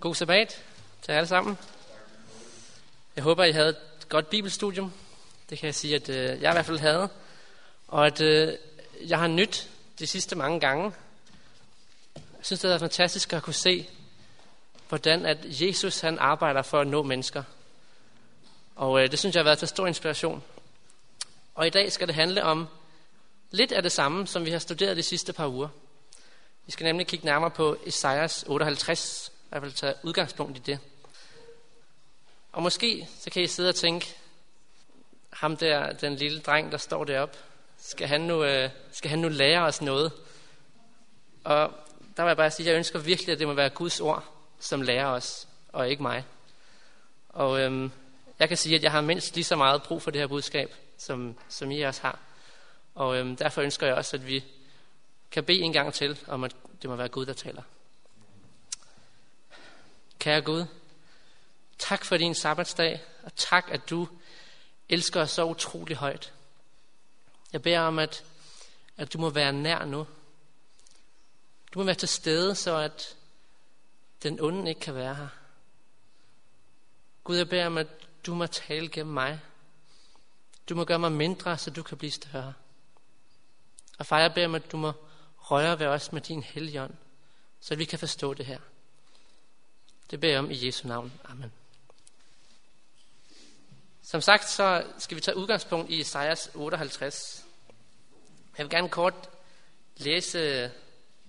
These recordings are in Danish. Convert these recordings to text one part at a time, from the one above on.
God sabbat til alle sammen. Jeg håber, I havde et godt bibelstudium. Det kan jeg sige, at øh, jeg i hvert fald havde. Og at øh, jeg har nyt de sidste mange gange. Jeg synes, det er fantastisk at kunne se, hvordan at Jesus han arbejder for at nå mennesker. Og øh, det synes jeg har været til stor inspiration. Og i dag skal det handle om lidt af det samme, som vi har studeret de sidste par uger. Vi skal nemlig kigge nærmere på Esajas 58, jeg vil tage udgangspunkt i det. Og måske så kan I sidde og tænke, ham der, den lille dreng, der står deroppe, skal han nu, øh, skal han nu lære os noget? Og der vil jeg bare sige, at jeg ønsker virkelig, at det må være Guds ord, som lærer os, og ikke mig. Og øhm, jeg kan sige, at jeg har mindst lige så meget brug for det her budskab, som, som I også har. Og øhm, derfor ønsker jeg også, at vi kan bede en gang til, om at det må være Gud, der taler. Kære Gud, tak for din sabbatsdag, og tak, at du elsker os så utrolig højt. Jeg beder om, at, at du må være nær nu. Du må være til stede, så at den onde ikke kan være her. Gud, jeg beder om, at du må tale gennem mig. Du må gøre mig mindre, så du kan blive større. Og far, jeg beder om, at du må røre ved os med din helligånd, så vi kan forstå det her. Det beder jeg om i Jesu navn. Amen. Som sagt, så skal vi tage udgangspunkt i Esajas 58. Jeg vil gerne kort læse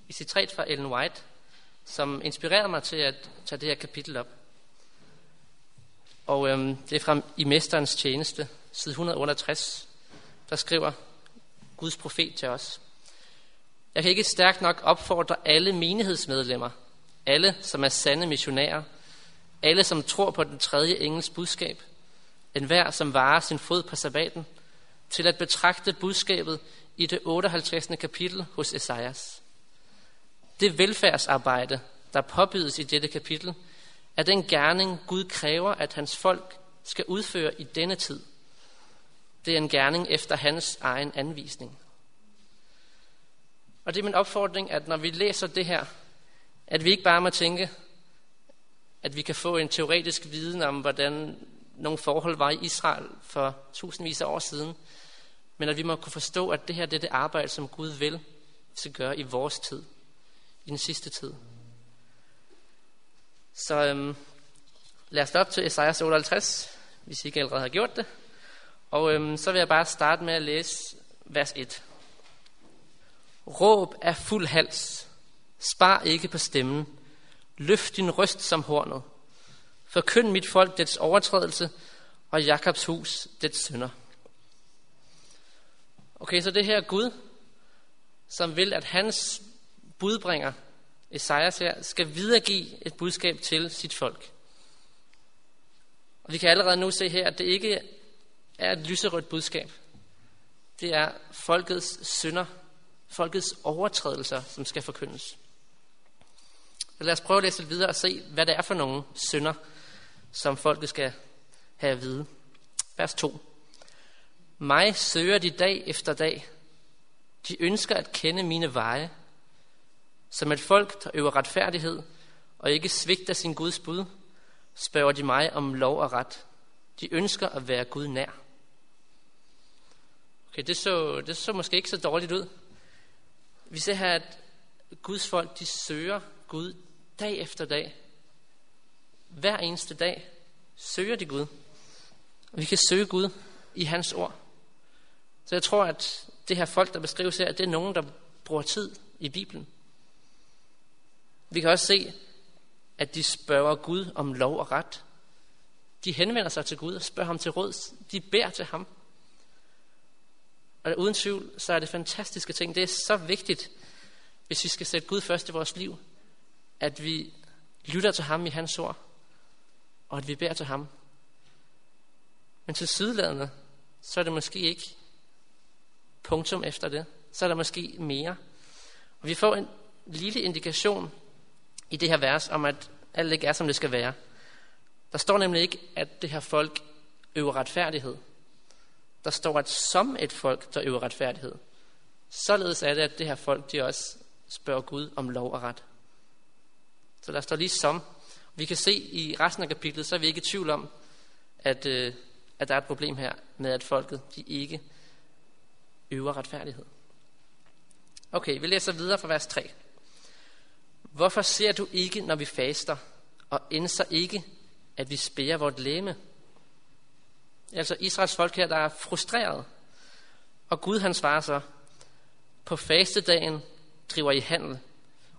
i citat fra Ellen White, som inspirerede mig til at tage det her kapitel op. Og øhm, det er fra I Mesterens Tjeneste, side 168, der skriver Guds profet til os. Jeg kan ikke stærkt nok opfordre alle menighedsmedlemmer alle, som er sande missionærer, alle, som tror på den tredje engels budskab, enhver, som varer sin fod på sabbaten, til at betragte budskabet i det 58. kapitel hos Esajas. Det velfærdsarbejde, der påbydes i dette kapitel, er den gerning, Gud kræver, at hans folk skal udføre i denne tid. Det er en gerning efter hans egen anvisning. Og det er min opfordring, at når vi læser det her, at vi ikke bare må tænke, at vi kan få en teoretisk viden om, hvordan nogle forhold var i Israel for tusindvis af år siden, men at vi må kunne forstå, at det her det er det arbejde, som Gud vil skal gøre i vores tid, i den sidste tid. Så øhm, lad os op til Esajas 58, hvis I ikke allerede har gjort det. Og øhm, så vil jeg bare starte med at læse vers 1. Råb af fuld hals, Spar ikke på stemmen. Løft din røst som hornet. Forkynd mit folk dets overtrædelse, og Jakobs hus dets synder. Okay, så det her Gud, som vil, at hans budbringer, Esajas her, skal videregive et budskab til sit folk. Og vi kan allerede nu se her, at det ikke er et lyserødt budskab. Det er folkets synder, folkets overtrædelser, som skal forkyndes. Så lad os prøve at læse lidt videre og se, hvad det er for nogle synder, som folket skal have at vide. Vers 2. Mig søger de dag efter dag. De ønsker at kende mine veje. Som et folk, der øver retfærdighed og ikke svigter sin Guds bud, spørger de mig om lov og ret. De ønsker at være Gud nær. Okay, det så, det så måske ikke så dårligt ud. Vi ser her, at Guds folk, de søger Gud dag efter dag, hver eneste dag, søger de Gud. Og vi kan søge Gud i hans ord. Så jeg tror, at det her folk, der beskrives her, det er nogen, der bruger tid i Bibelen. Vi kan også se, at de spørger Gud om lov og ret. De henvender sig til Gud og spørger ham til råd. De beder til ham. Og uden tvivl, så er det fantastiske ting. Det er så vigtigt, hvis vi skal sætte Gud først i vores liv, at vi lytter til ham i hans ord, og at vi beder til ham. Men til sideladende, så er det måske ikke punktum efter det. Så er der måske mere. Og vi får en lille indikation i det her vers om, at alt ikke er, som det skal være. Der står nemlig ikke, at det her folk øver retfærdighed. Der står, at som et folk, der øver retfærdighed. Således er det, at det her folk, de også spørger Gud om lov og ret. Så der står lige som. Vi kan se i resten af kapitlet, så er vi ikke i tvivl om, at, øh, at der er et problem her med, at folket de ikke øver retfærdighed. Okay, vi læser videre fra vers 3. Hvorfor ser du ikke, når vi faster, og indser ikke, at vi spærer vort læme? Altså Israels folk her, der er frustreret. Og Gud han svarer så, på fastedagen driver I handel,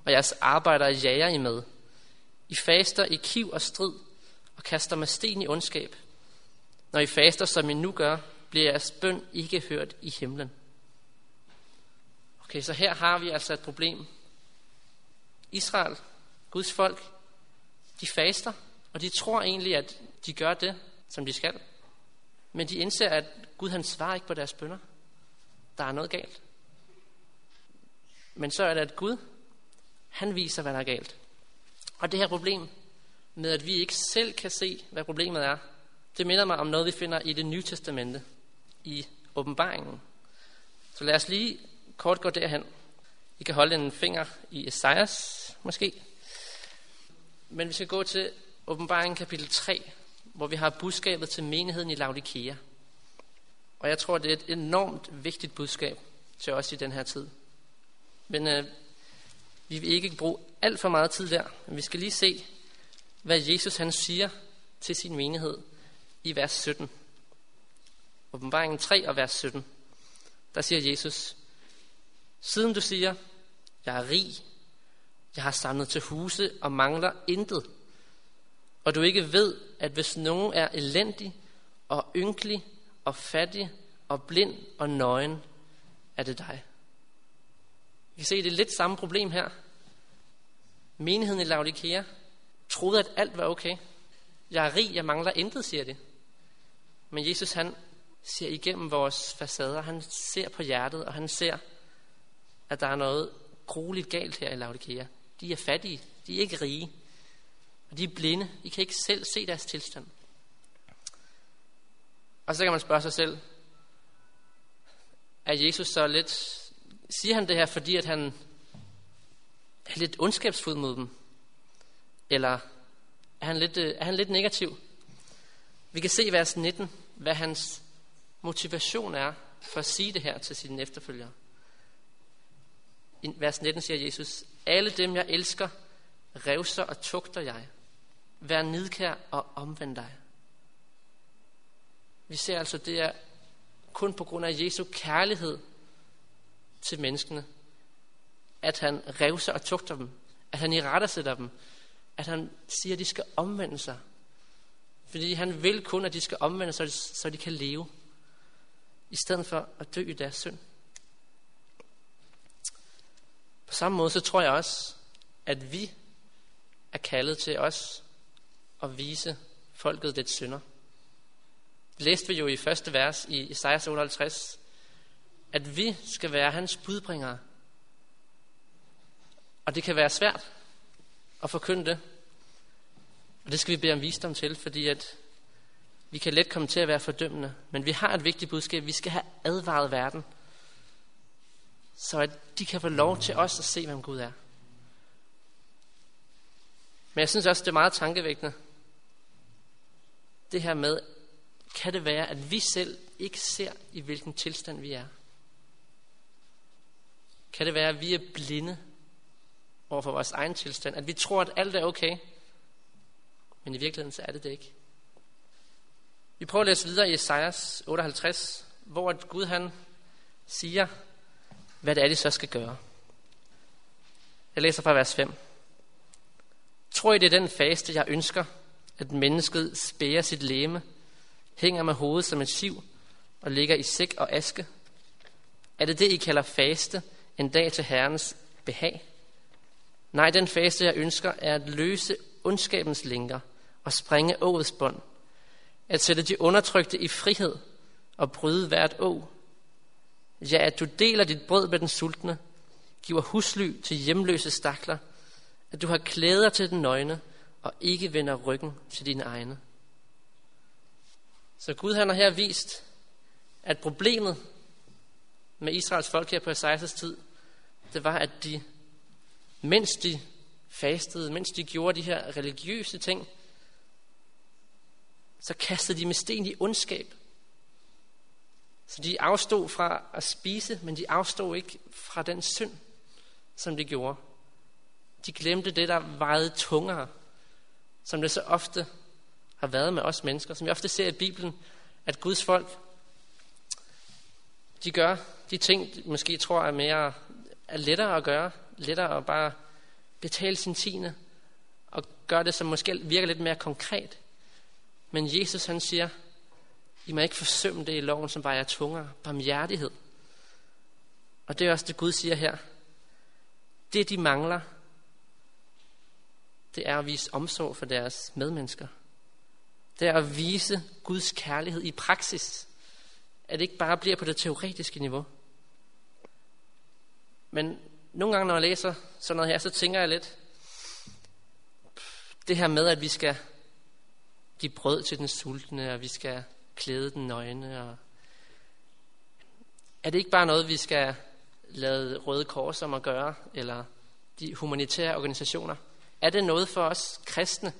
og jeres arbejdere jager I med. I faster i kiv og strid, og kaster med sten i ondskab. Når I faster, som I nu gør, bliver jeres bøn ikke hørt i himlen. Okay, så her har vi altså et problem. Israel, Guds folk, de faster, og de tror egentlig, at de gør det, som de skal. Men de indser, at Gud han svarer ikke på deres bønder. Der er noget galt. Men så er det, at Gud, han viser, hvad der er galt. Og det her problem med, at vi ikke selv kan se, hvad problemet er, det minder mig om noget, vi finder i det nye testamente, i åbenbaringen. Så lad os lige kort gå derhen. I kan holde en finger i Esajas, måske. Men vi skal gå til åbenbaringen kapitel 3, hvor vi har budskabet til menigheden i Laodikea. Og jeg tror, det er et enormt vigtigt budskab til os i den her tid. Men øh, vi vil ikke bruge alt for meget tid der, men vi skal lige se, hvad Jesus han siger til sin menighed i vers 17. Åbenbaringen 3 og vers 17. Der siger Jesus, Siden du siger, jeg er rig, jeg har samlet til huse og mangler intet, og du ikke ved, at hvis nogen er elendig og ynkelig og fattig og blind og nøgen, er det dig. Vi kan se, det er lidt samme problem her. Menigheden i Laodikea troede, at alt var okay. Jeg er rig, jeg mangler intet, siger det. Men Jesus han ser igennem vores facader, han ser på hjertet, og han ser, at der er noget grueligt galt her i Laodikea. De er fattige, de er ikke rige, og de er blinde. I kan ikke selv se deres tilstand. Og så kan man spørge sig selv, er Jesus så lidt, siger han det her, fordi at han er lidt ondskabsfuld mod dem? Eller er han lidt, øh, er han lidt negativ? Vi kan se i vers 19, hvad hans motivation er for at sige det her til sine efterfølgere. I vers 19 siger Jesus, alle dem jeg elsker, revser og tugter jeg. Vær nidkær og omvend dig. Vi ser altså, det er kun på grund af Jesu kærlighed til menneskene, at han revser og tugter dem, at han i sætter dem, at han siger, at de skal omvende sig. Fordi han vil kun, at de skal omvende sig, så de kan leve, i stedet for at dø i deres synd. På samme måde så tror jeg også, at vi er kaldet til os at vise folket det synder. Det læste vi jo i første vers i Isaiah 58, at vi skal være hans budbringere. Og det kan være svært at forkynde det. Og det skal vi bede om visdom til, fordi at vi kan let komme til at være fordømmende. Men vi har et vigtigt budskab. Vi skal have advaret verden så at de kan få lov til os at se, hvem Gud er. Men jeg synes også, det er meget tankevækkende, det her med, kan det være, at vi selv ikke ser, i hvilken tilstand vi er? Kan det være, at vi er blinde over for vores egen tilstand? At vi tror, at alt er okay, men i virkeligheden så er det det ikke. Vi prøver at læse videre i Esajas 58, hvor Gud han siger, hvad det er, de så skal gøre. Jeg læser fra vers 5. Tror I, det er den faste, jeg ønsker, at mennesket spærer sit læme, hænger med hovedet som et siv og ligger i sæk og aske? Er det det, I kalder faste, en dag til Herrens behag? Nej, den faste, jeg ønsker, er at løse ondskabens linker og springe åets bånd. At sætte de undertrykte i frihed og bryde hvert å Ja, at du deler dit brød med den sultne, giver husly til hjemløse stakler, at du har klæder til den nøgne, og ikke vender ryggen til dine egne. Så Gud han har her vist, at problemet med Israels folk her på Esajas tid, det var, at de, mens de fastede, mens de gjorde de her religiøse ting, så kastede de med sten i ondskab. Så de afstod fra at spise, men de afstod ikke fra den synd, som de gjorde. De glemte det, der vejede tungere, som det så ofte har været med os mennesker, som vi ofte ser i Bibelen, at Guds folk, de gør de ting, de måske tror er mere er lettere at gøre, lettere at bare betale sin tiende, og gøre det, som måske virker lidt mere konkret. Men Jesus han siger, I må ikke forsømme det i loven, som bare er tungere, barmhjertighed. Og det er også det Gud siger her. Det de mangler, det er at vise omsorg for deres medmennesker. Det er at vise Guds kærlighed i praksis. At det ikke bare bliver på det teoretiske niveau. Men nogle gange, når jeg læser sådan noget her, så tænker jeg lidt, det her med, at vi skal give brød til den sultne, og vi skal klæde den nøgne. Og er det ikke bare noget, vi skal lade Røde Kors om at gøre, eller de humanitære organisationer? Er det noget for os kristne?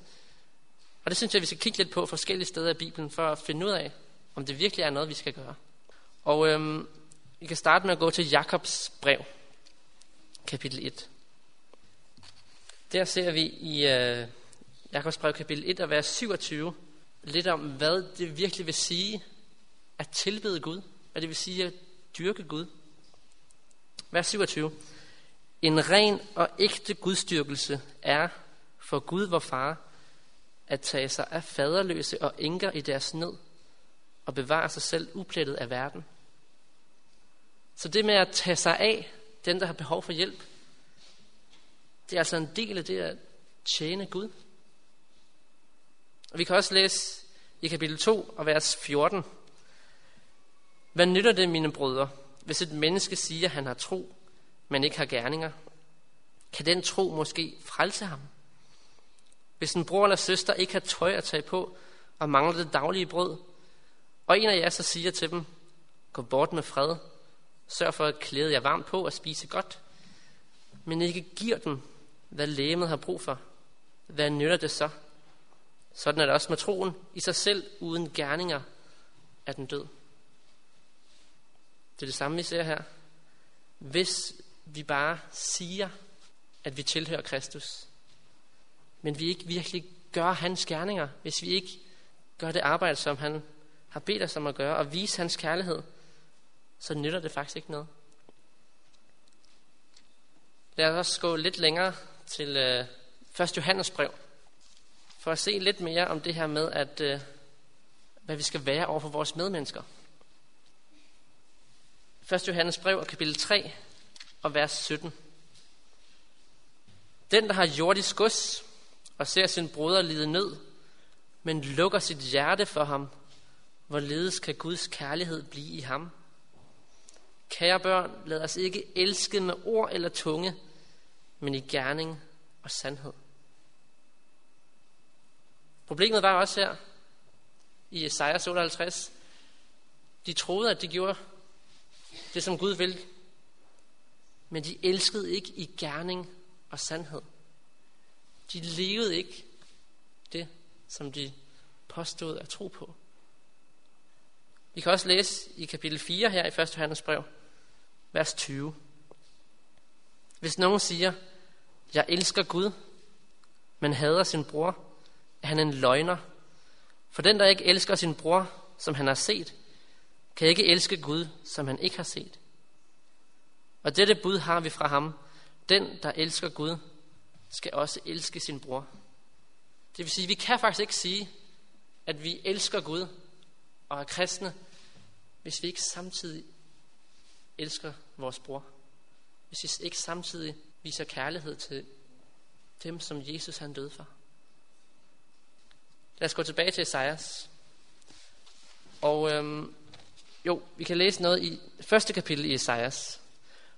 Og det synes jeg, vi skal kigge lidt på forskellige steder i Bibelen, for at finde ud af, om det virkelig er noget, vi skal gøre. Og øhm, vi kan starte med at gå til Jakobs brev, kapitel 1. Der ser vi i øh, Jakobs brev kapitel 1 og vers 27 lidt om, hvad det virkelig vil sige at tilbede Gud. Hvad det vil sige at dyrke Gud. Vers 27. En ren og ægte gudstyrkelse er for Gud, vor far, at tage sig af faderløse og enker i deres nød og bevare sig selv uplettet af verden. Så det med at tage sig af den, der har behov for hjælp, det er altså en del af det at tjene Gud. Og vi kan også læse i kapitel 2 og vers 14. Hvad nytter det, mine brødre, hvis et menneske siger, at han har tro, men ikke har gerninger? Kan den tro måske frelse ham? Hvis en bror eller søster ikke har tøj at tage på og mangler det daglige brød, og en af jer så siger til dem, gå bort med fred, sørg for at klæde jer varmt på og spise godt, men ikke giver dem, hvad lægemet har brug for, hvad nytter det så? Sådan er det også med troen i sig selv uden gerninger af den død. Det er det samme, vi ser her. Hvis vi bare siger, at vi tilhører Kristus, men vi ikke virkelig gør hans gerninger, hvis vi ikke gør det arbejde, som han har bedt os om at gøre, og vise hans kærlighed, så nytter det faktisk ikke noget. Lad os gå lidt længere til øh, 1. Johannes brev, for at se lidt mere om det her med, at øh, hvad vi skal være over for vores medmennesker. 1. Johannes brev, kapitel 3 og vers 17. Den, der har jordisk gods og ser sin broder lide nød, men lukker sit hjerte for ham, hvorledes kan Guds kærlighed blive i ham? Kære børn, lad os ikke elske med ord eller tunge, men i gerning og sandhed. Problemet var også her i Esajas 58. De troede, at de gjorde det, som Gud ville, men de elskede ikke i gerning og sandhed. De levede ikke det, som de påstod at tro på. Vi kan også læse i kapitel 4 her i 1. Johannes brev, vers 20. Hvis nogen siger, jeg elsker Gud, men hader sin bror, er han en løgner. For den, der ikke elsker sin bror, som han har set, kan ikke elske Gud, som han ikke har set. Og dette bud har vi fra ham. Den, der elsker Gud, skal også elske sin bror. Det vil sige, vi kan faktisk ikke sige, at vi elsker Gud og er kristne, hvis vi ikke samtidig elsker vores bror. Hvis vi ikke samtidig viser kærlighed til dem, som Jesus han døde for. Lad os gå tilbage til Esajas. Og øhm, jo, vi kan læse noget i første kapitel i Esajas,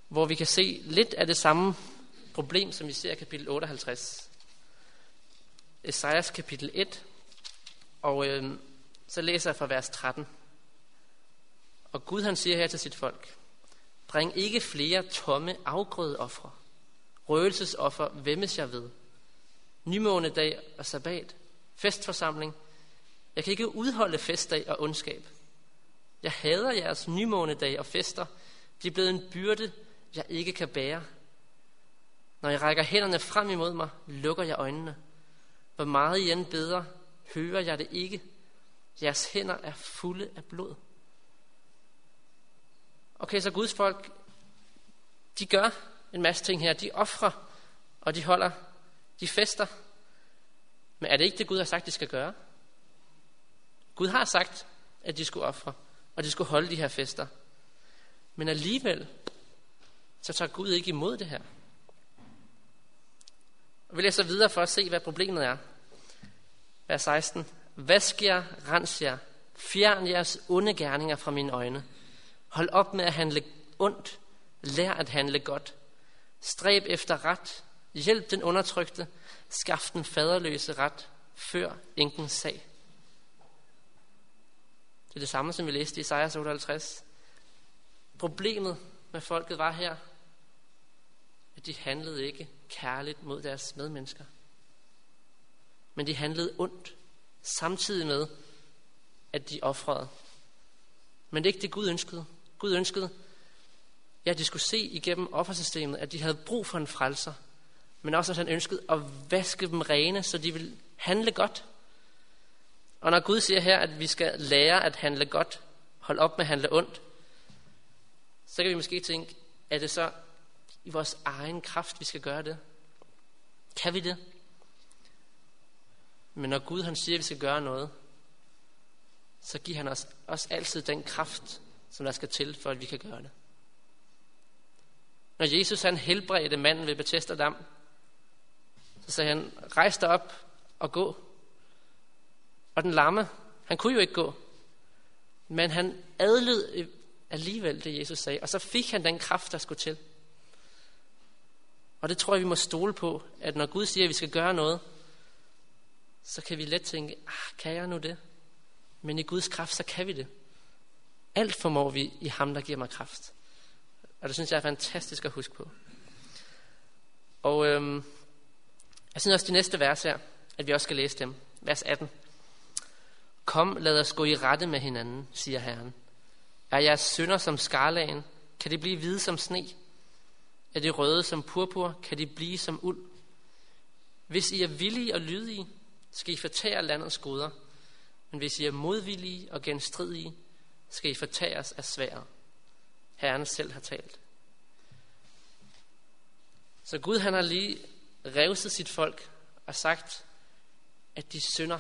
hvor vi kan se lidt af det samme problem, som vi ser i kapitel 58. Esajas kapitel 1, og øhm, så læser jeg fra vers 13. Og Gud han siger her til sit folk, Bring ikke flere tomme afgrødeofre. Røgelsesoffer vemmes jeg ved. Nymånedag og sabbat, festforsamling. Jeg kan ikke udholde festdag og ondskab. Jeg hader jeres nymånedag og fester. De er blevet en byrde, jeg ikke kan bære. Når jeg rækker hænderne frem imod mig, lukker jeg øjnene. Hvor meget I end beder, hører jeg det ikke. Jeres hænder er fulde af blod. Okay, så Guds folk, de gør en masse ting her. De offrer, og de holder, de fester. Men er det ikke det, Gud har sagt, de skal gøre? Gud har sagt, at de skulle ofre, og de skulle holde de her fester. Men alligevel, så tager Gud ikke imod det her. Og vi læser videre for at se, hvad problemet er. Vers 16. Vask jer, rens jer, fjern jeres onde gerninger fra mine øjne. Hold op med at handle ondt, lær at handle godt. Stræb efter ret, hjælp den undertrykte, skaff den faderløse ret, før enkens sag. Det er det samme, som vi læste i Isaiah 58. Problemet med folket var her, at de handlede ikke kærligt mod deres medmennesker. Men de handlede ondt, samtidig med, at de offrede. Men det er ikke det, Gud ønskede. Gud ønskede, ja, at de skulle se igennem offersystemet, at de havde brug for en frelser, men også at han ønskede at vaske dem rene, så de ville handle godt. Og når Gud siger her, at vi skal lære at handle godt, hold op med at handle ondt, så kan vi måske tænke, er det så i vores egen kraft, vi skal gøre det? Kan vi det? Men når Gud han siger, at vi skal gøre noget, så giver han os os altid den kraft, som der skal til, for at vi kan gøre det. Når Jesus han helbredte manden ved Bethesda Dam, så sagde han, rejs dig op og gå. Og den lamme, han kunne jo ikke gå, men han adlød alligevel det, Jesus sagde, og så fik han den kraft, der skulle til. Og det tror jeg, vi må stole på, at når Gud siger, at vi skal gøre noget, så kan vi let tænke, ah, kan jeg nu det? Men i Guds kraft, så kan vi det. Alt formår vi i ham, der giver mig kraft. Og det synes jeg er fantastisk at huske på. Og øhm, jeg synes også, de næste vers her, at vi også skal læse dem. Vers 18. Kom, lad os gå i rette med hinanden, siger Herren. Er jeres synder som skarlagen? Kan de blive hvide som sne? Er de røde som purpur? Kan de blive som uld? Hvis I er villige og lydige, skal I fortære landets goder. Men hvis I er modvillige og genstridige, skal I fortæres af sværet. Herren selv har talt. Så Gud han har lige revset sit folk og sagt, at de synder.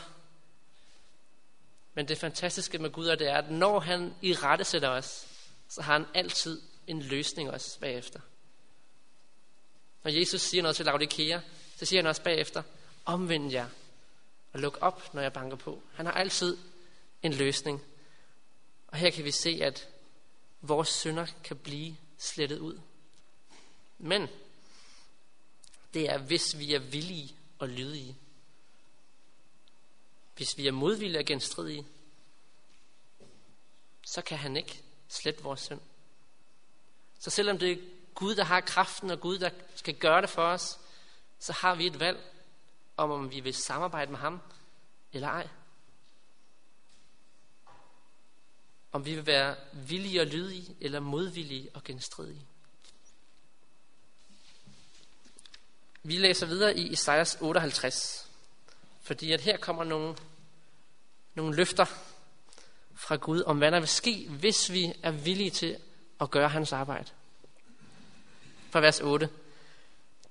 Men det fantastiske med Gud er, det er, at når han i rette sætter os, så har han altid en løsning også bagefter. Når Jesus siger noget til Laodikea, så siger han også bagefter, omvend jer og luk op, når jeg banker på. Han har altid en løsning. Og her kan vi se, at vores synder kan blive slettet ud. Men det er, hvis vi er villige og lydige. Hvis vi er modvillige og genstridige, så kan han ikke slette vores synd. Så selvom det er Gud, der har kraften, og Gud, der skal gøre det for os, så har vi et valg om, om vi vil samarbejde med ham eller ej. Om vi vil være villige og lydige, eller modvillige og genstridige. Vi læser videre i Isaias 58, fordi at her kommer nogle, nogle løfter fra Gud om, hvad der vil ske, hvis vi er villige til at gøre hans arbejde. Fra vers 8.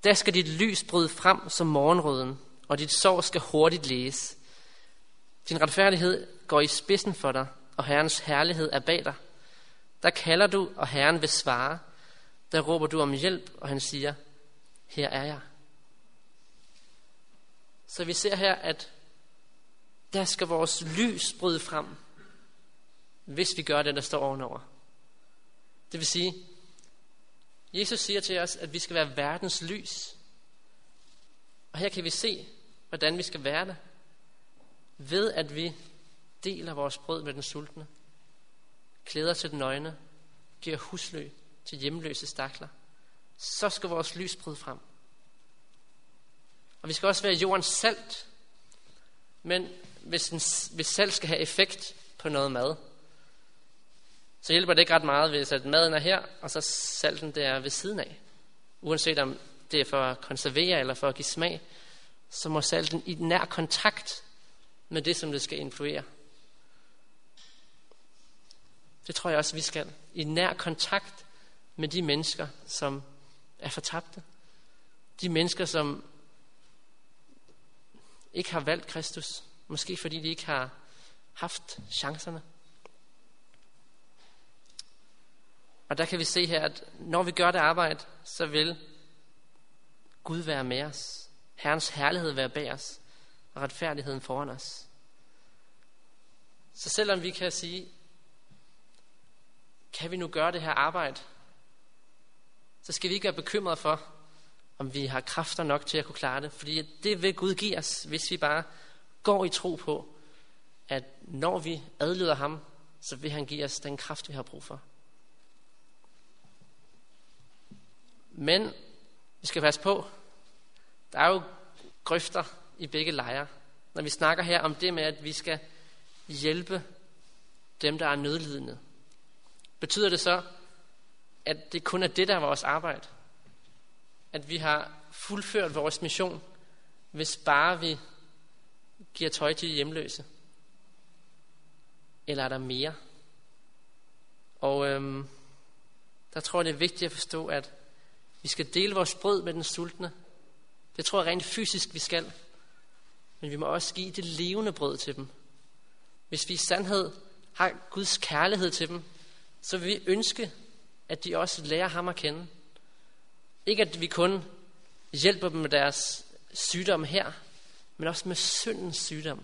Der skal dit lys bryde frem som morgenrøden, og dit sår skal hurtigt læse. Din retfærdighed går i spidsen for dig, og Herrens herlighed er bag dig. Der kalder du, og Herren vil svare. Der råber du om hjælp, og han siger, her er jeg. Så vi ser her, at der skal vores lys bryde frem, hvis vi gør det, der står ovenover. Det vil sige, Jesus siger til os, at vi skal være verdens lys. Og her kan vi se, hvordan vi skal være det. Ved at vi deler vores brød med den sultne, klæder til den nøgne, giver huslø til hjemløse stakler, så skal vores lys bryde frem. Og vi skal også være jordens salt. Men hvis, en, hvis salt skal have effekt på noget mad, så hjælper det ikke ret meget, hvis at maden er her, og så salten der er ved siden af. Uanset om det er for at konservere eller for at give smag, så må salten i nær kontakt med det, som det skal influere. Det tror jeg også, vi skal. I nær kontakt med de mennesker, som er fortabte. De mennesker, som ikke har valgt Kristus. Måske fordi de ikke har haft chancerne. Og der kan vi se her, at når vi gør det arbejde, så vil Gud være med os. Herrens herlighed være bag os, og retfærdigheden foran os. Så selvom vi kan sige, kan vi nu gøre det her arbejde, så skal vi ikke være bekymrede for, om vi har kræfter nok til at kunne klare det. Fordi det vil Gud give os, hvis vi bare går i tro på, at når vi adlyder ham, så vil han give os den kraft, vi har brug for. Men vi skal passe på. Der er jo grøfter i begge lejre. Når vi snakker her om det med, at vi skal hjælpe dem, der er nødlidende. Betyder det så, at det kun er det, der er vores arbejde? At vi har fuldført vores mission, hvis bare vi giver tøj til de hjemløse? Eller er der mere? Og øhm, der tror jeg, det er vigtigt at forstå, at vi skal dele vores brød med den sultne. Det tror jeg rent fysisk, vi skal. Men vi må også give det levende brød til dem. Hvis vi i sandhed har Guds kærlighed til dem, så vil vi ønske, at de også lærer ham at kende. Ikke at vi kun hjælper dem med deres sygdom her, men også med syndens sygdom,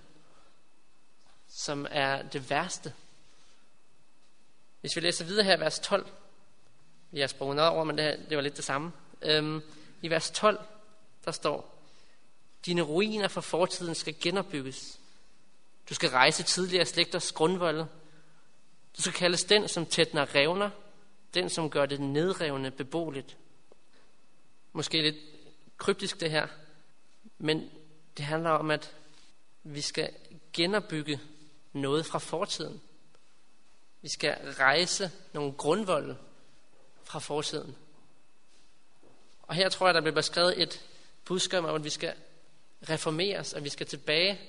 som er det værste. Hvis vi læser videre her i vers 12, jeg har sprunget over, men det, det var lidt det samme. Øhm, I vers 12, der står, Dine ruiner fra fortiden skal genopbygges. Du skal rejse tidligere slægters grundvolde. Du skal kaldes den, som tætner revner, den, som gør det nedrevne beboeligt. Måske lidt kryptisk det her, men det handler om, at vi skal genopbygge noget fra fortiden. Vi skal rejse nogle grundvolde fra fortiden. Og her tror jeg, der bliver beskrevet et budskab om, at vi skal reformeres, og vi skal tilbage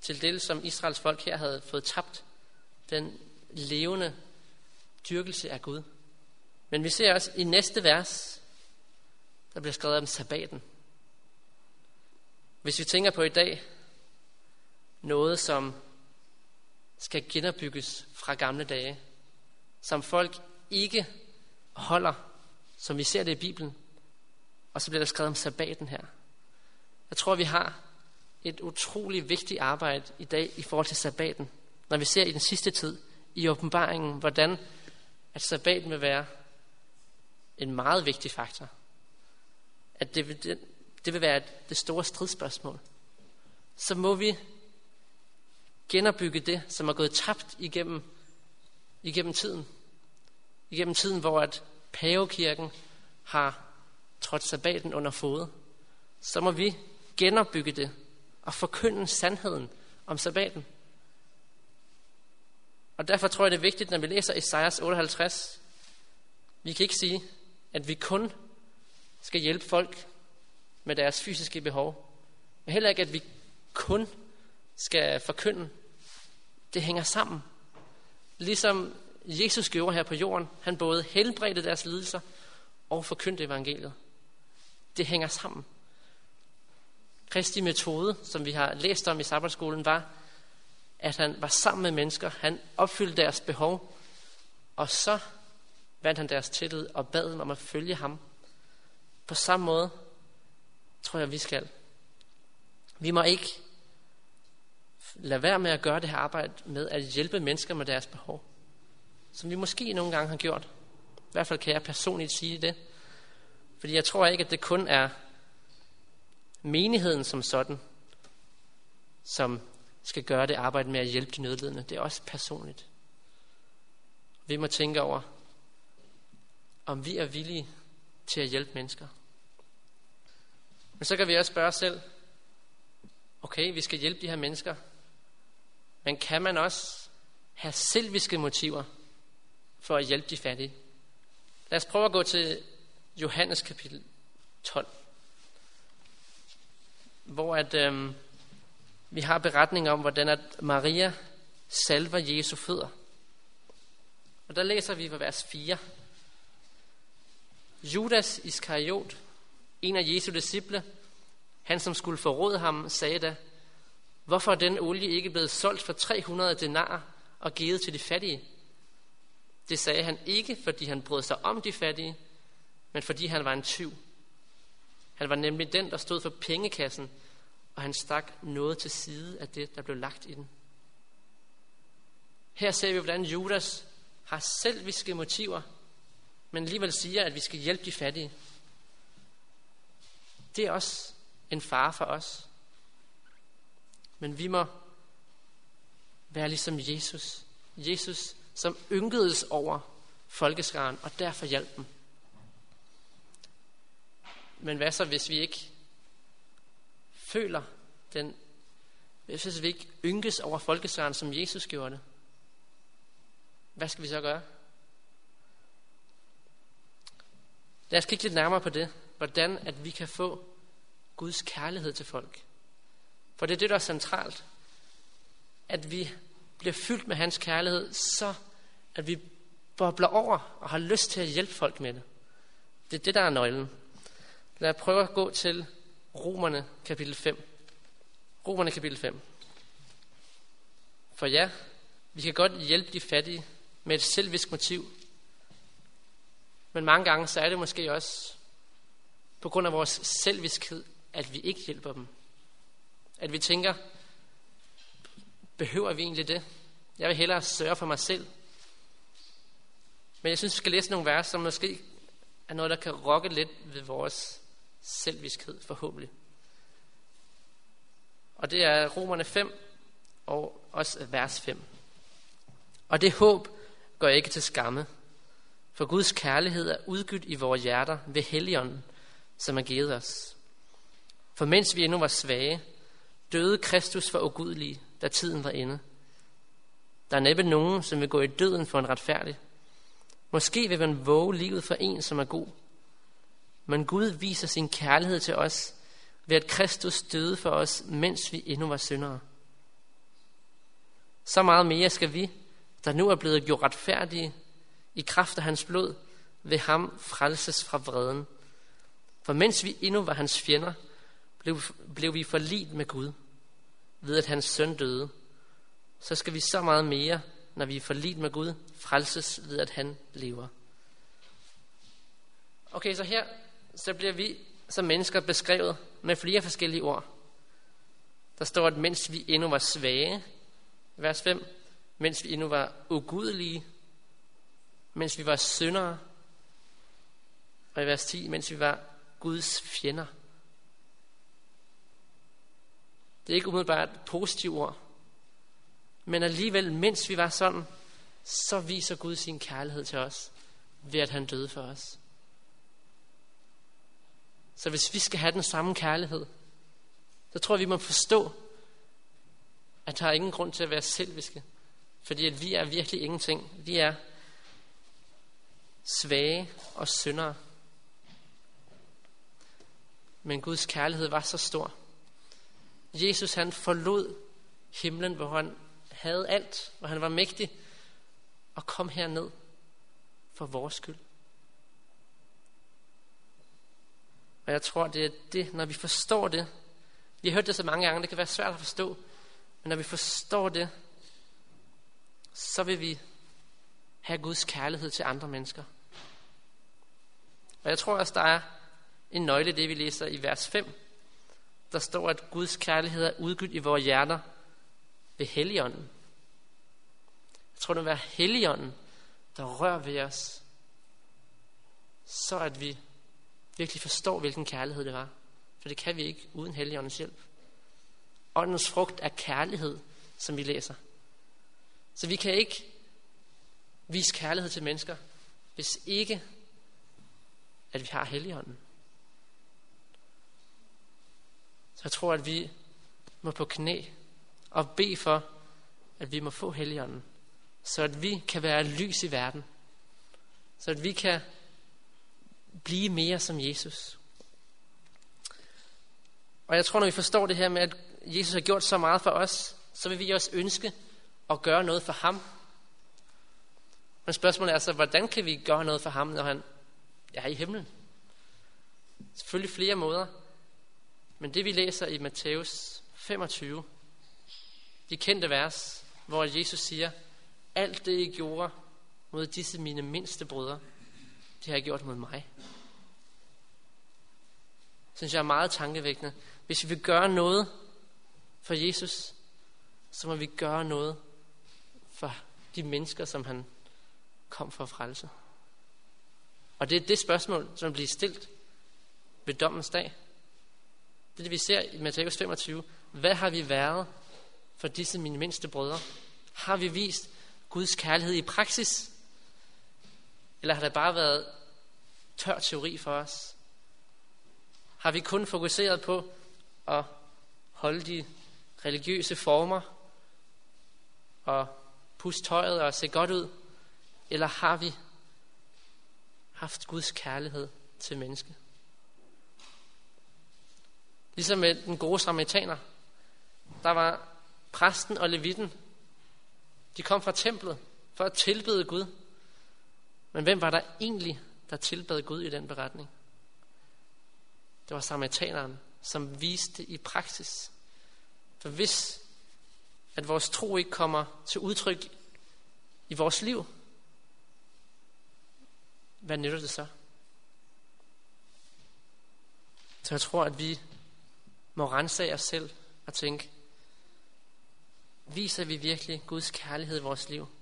til det, som Israels folk her havde fået tabt. Den levende dyrkelse af Gud. Men vi ser også i næste vers, der bliver skrevet om sabbaten. Hvis vi tænker på i dag, noget som skal genopbygges fra gamle dage, som folk ikke holder, som vi ser det i Bibelen, og så bliver der skrevet om sabbaten her. Jeg tror, vi har et utroligt vigtigt arbejde i dag i forhold til sabbaten, når vi ser i den sidste tid, i åbenbaringen, hvordan at sabbaten vil være en meget vigtig faktor. At det vil, det, det vil være det store stridsspørgsmål. Så må vi genopbygge det, som er gået tabt igennem, igennem tiden. Igennem tiden, hvor at pavekirken har trådt sabbaten under fod. Så må vi genopbygge det og forkynde sandheden om sabbaten. Og derfor tror jeg, det er vigtigt, når vi læser Esajas 58, vi kan ikke sige, at vi kun skal hjælpe folk med deres fysiske behov. Men heller ikke, at vi kun skal forkynde. Det hænger sammen. Ligesom Jesus gjorde her på jorden. Han både helbredte deres lidelser og forkyndte evangeliet. Det hænger sammen. Kristi metode, som vi har læst om i sabbatskolen, var, at han var sammen med mennesker. Han opfyldte deres behov, og så vandt han deres tillid og bad dem om at følge ham. På samme måde tror jeg, vi skal. Vi må ikke lade være med at gøre det her arbejde med at hjælpe mennesker med deres behov. Som vi måske nogle gange har gjort. I hvert fald kan jeg personligt sige det. Fordi jeg tror ikke, at det kun er menigheden som sådan, som skal gøre det arbejde med at hjælpe de nødlidende. Det er også personligt. Vi må tænke over, om vi er villige til at hjælpe mennesker. Men så kan vi også spørge os selv, okay, vi skal hjælpe de her mennesker, men kan man også have selviske motiver for at hjælpe de fattige? Lad os prøve at gå til Johannes kapitel 12, hvor at, øhm, vi har beretning om, hvordan at Maria salver Jesu fødder. Og der læser vi fra vers 4. Judas Iskariot, en af Jesu disciple, han som skulle forråde ham, sagde da, hvorfor er den olie ikke blevet solgt for 300 denar og givet til de fattige? Det sagde han ikke, fordi han brød sig om de fattige, men fordi han var en tyv. Han var nemlig den, der stod for pengekassen, og han stak noget til side af det, der blev lagt i den. Her ser vi, hvordan Judas har selviske motiver, men alligevel siger, at vi skal hjælpe de fattige. Det er også en fare for os. Men vi må være ligesom Jesus. Jesus, som ynkedes over folkeskaren, og derfor hjalp dem. Men hvad så, hvis vi ikke føler den, hvis vi ikke ynkes over folkeskaren, som Jesus gjorde det? Hvad skal vi så gøre? Lad os kigge lidt nærmere på det. Hvordan at vi kan få Guds kærlighed til folk. For det er det, der er centralt. At vi bliver fyldt med hans kærlighed, så at vi bobler over og har lyst til at hjælpe folk med det. Det er det, der er nøglen. Lad os prøve at gå til Romerne kapitel 5. Romerne kapitel 5. For ja, vi kan godt hjælpe de fattige med et selvisk motiv. Men mange gange så er det måske også på grund af vores selviskhed, at vi ikke hjælper dem. At vi tænker, behøver vi egentlig det? Jeg vil hellere sørge for mig selv. Men jeg synes, vi skal læse nogle vers, som måske er noget, der kan rokke lidt ved vores selviskhed, forhåbentlig. Og det er Romerne 5 og også vers 5. Og det håb går ikke til skamme, for Guds kærlighed er udgydt i vores hjerter ved Helligånden, som er givet os. For mens vi endnu var svage, døde Kristus for ugudelige, da tiden var inde. Der er næppe nogen, som vil gå i døden for en retfærdig. Måske vil man våge livet for en, som er god. Men Gud viser sin kærlighed til os, ved at Kristus døde for os, mens vi endnu var syndere. Så meget mere skal vi, der nu er blevet gjort retfærdige i kraft af hans blod, ved ham frelses fra vreden. For mens vi endnu var hans fjender, blev, blev vi forlit med Gud, ved at hans søn døde. Så skal vi så meget mere, når vi er forlit med Gud, frelses ved at han lever. Okay, så her så bliver vi som mennesker beskrevet med flere forskellige ord. Der står, at mens vi endnu var svage, vers 5, mens vi endnu var ugudelige, mens vi var syndere, og i vers 10, mens vi var Guds fjender. Det er ikke umiddelbart et positivt ord, men alligevel, mens vi var sådan, så viser Gud sin kærlighed til os, ved at han døde for os. Så hvis vi skal have den samme kærlighed, så tror jeg, vi må forstå, at der er ingen grund til at være selviske. Fordi at vi er virkelig ingenting. Vi er svage og syndere. Men Guds kærlighed var så stor. Jesus han forlod himlen, hvor han havde alt, hvor han var mægtig, og kom herned for vores skyld. Og jeg tror, det er det, når vi forstår det. Vi har hørt det så mange gange, det kan være svært at forstå. Men når vi forstår det, så vil vi have Guds kærlighed til andre mennesker. Og jeg tror også, der er en nøgle det, vi læser i vers 5. Der står, at Guds kærlighed er udgydt i vores hjerter ved Helligånden. Jeg tror, det vil være Helligånden, der rører ved os, så at vi virkelig forstår, hvilken kærlighed det var. For det kan vi ikke uden Helligåndens hjælp. Åndens frugt er kærlighed, som vi læser. Så vi kan ikke vise kærlighed til mennesker, hvis ikke at vi har Helligånden. Så jeg tror, at vi må på knæ og bede for, at vi må få Helligånden, så at vi kan være lys i verden, så at vi kan blive mere som Jesus. Og jeg tror, når vi forstår det her med, at Jesus har gjort så meget for os, så vil vi også ønske at gøre noget for ham. Men spørgsmålet er så, hvordan kan vi gøre noget for ham, når han er i himlen? Selvfølgelig flere måder. Men det vi læser i Matthæus 25, de kendte vers, hvor Jesus siger, alt det I gjorde mod disse mine mindste brødre, de har jeg gjort mod mig. Synes jeg er meget tankevækkende. Hvis vi vil gøre noget for Jesus, så må vi gøre noget for de mennesker, som han kom for at frelse. Og det er det spørgsmål, som bliver stillet ved dommens dag. Det er det, vi ser i Matthæus 25. Hvad har vi været for disse mine mindste brødre? Har vi vist Guds kærlighed i praksis? Eller har det bare været tør teori for os? Har vi kun fokuseret på at holde de religiøse former og puste tøjet og se godt ud? Eller har vi haft Guds kærlighed til mennesket? Ligesom med den gode samaritaner. Der var præsten og levitten. De kom fra templet for at tilbede Gud. Men hvem var der egentlig, der tilbad Gud i den beretning? Det var samaritaneren, som viste i praksis. For hvis at vores tro ikke kommer til udtryk i vores liv, hvad nytter det så? Så jeg tror, at vi må rense os selv og tænke, viser vi virkelig Guds kærlighed i vores liv?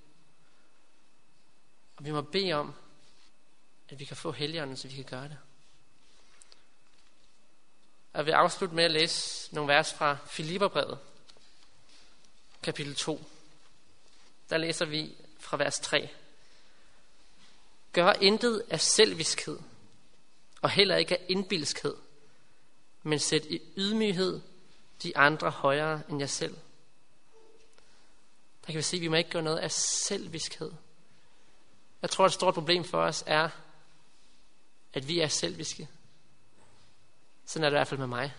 Og vi må bede om, at vi kan få helgerne, så vi kan gøre det. Og jeg vil afslutte med at læse nogle vers fra Filipperbrevet, kapitel 2. Der læser vi fra vers 3. Gør intet af selviskhed, og heller ikke af indbilskhed, men sæt i ydmyghed de andre højere end jer selv. Der kan vi se, at vi må ikke gøre noget af selviskhed. Jeg tror, at et stort problem for os er, at vi er selviske. Sådan er det i hvert fald med mig.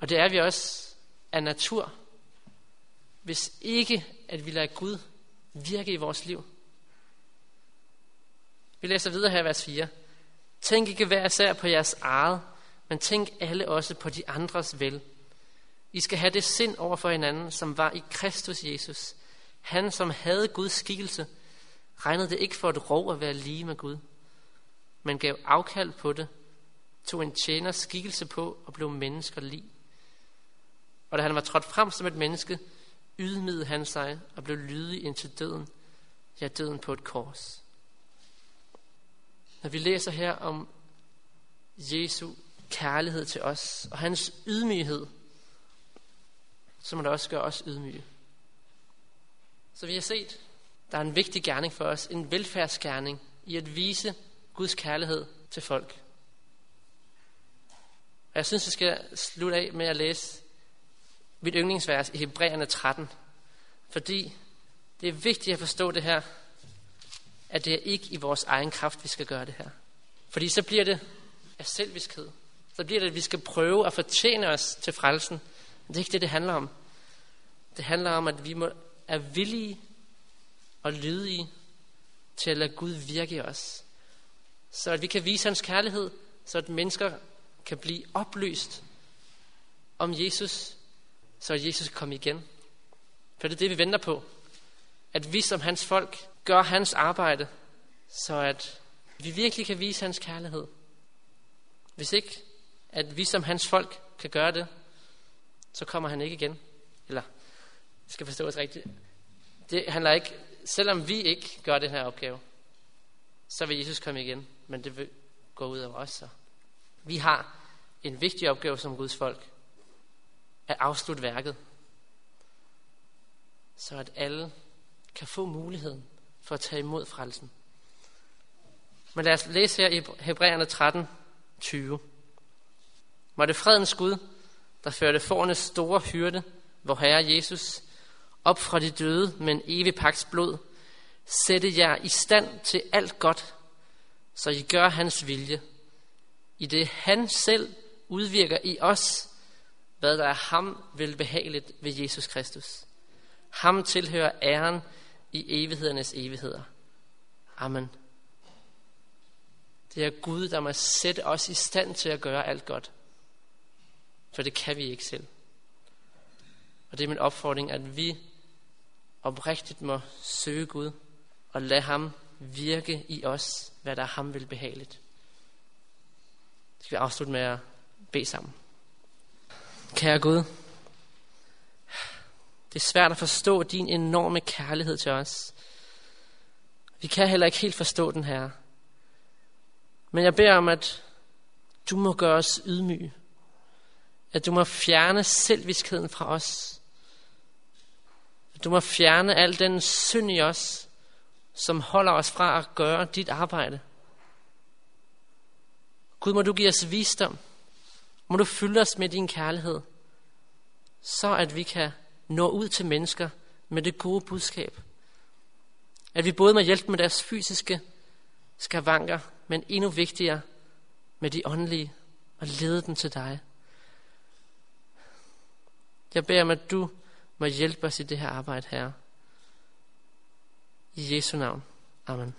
Og det er vi også af natur. Hvis ikke, at vi lader Gud virke i vores liv. Vi læser videre her i vers 4. Tænk ikke hver især på jeres eget, men tænk alle også på de andres vel. I skal have det sind over for hinanden, som var i Kristus Jesus. Han, som havde Guds skikkelse, regnede det ikke for et rov at være lige med Gud, men gav afkald på det, tog en tjener skikkelse på og blev mennesker lig. Og da han var trådt frem som et menneske, ydmygede han sig og blev lydig indtil døden, ja døden på et kors. Når vi læser her om Jesu kærlighed til os og hans ydmyghed, så må det også gøre os ydmyge. Så vi har set, der er en vigtig gerning for os, en velfærdsgerning i at vise Guds kærlighed til folk. Og jeg synes, vi skal slutte af med at læse mit yndlingsvers i Hebræerne 13. Fordi det er vigtigt at forstå det her, at det er ikke i vores egen kraft, vi skal gøre det her. Fordi så bliver det af selviskhed. Så bliver det, at vi skal prøve at fortjene os til frelsen. Men det er ikke det, det handler om. Det handler om, at vi må, er villige og lydige til at lade Gud virke i os. Så at vi kan vise hans kærlighed, så at mennesker kan blive oplyst om Jesus, så Jesus kan komme igen. For det er det, vi venter på. At vi som hans folk gør hans arbejde, så at vi virkelig kan vise hans kærlighed. Hvis ikke, at vi som hans folk kan gøre det, så kommer han ikke igen. Eller, skal forstås rigtigt. Det handler ikke, selvom vi ikke gør den her opgave, så vil Jesus komme igen, men det vil gå ud over os så. Vi har en vigtig opgave som Guds folk, at afslutte værket, så at alle kan få muligheden for at tage imod frelsen. Men lad os læse her i Hebræerne 13, 20. Må det fredens Gud, der førte fornes store hyrde, hvor Herre Jesus, op fra de døde med en evig paks blod, sætte jer i stand til alt godt, så I gør hans vilje, i det han selv udvirker i os, hvad der er ham velbehageligt ved Jesus Kristus. Ham tilhører æren i evighedernes evigheder. Amen. Det er Gud, der må sætte os i stand til at gøre alt godt. For det kan vi ikke selv. Og det er min opfordring, at vi oprigtigt må søge Gud og lade ham virke i os, hvad der er ham vil behageligt. Skal vi afslutte med at bede sammen. Kære Gud, det er svært at forstå din enorme kærlighed til os. Vi kan heller ikke helt forstå den her. Men jeg beder om, at du må gøre os ydmyge. At du må fjerne selvviskheden fra os. Du må fjerne al den synd i os, som holder os fra at gøre dit arbejde. Gud, må du give os visdom. Må du fylde os med din kærlighed, så at vi kan nå ud til mennesker med det gode budskab. At vi både må hjælpe med deres fysiske skavanker, men endnu vigtigere med de åndelige, og lede dem til dig. Jeg beder om, at du må hjælpe os i det her arbejde her. I Jesu navn. Amen.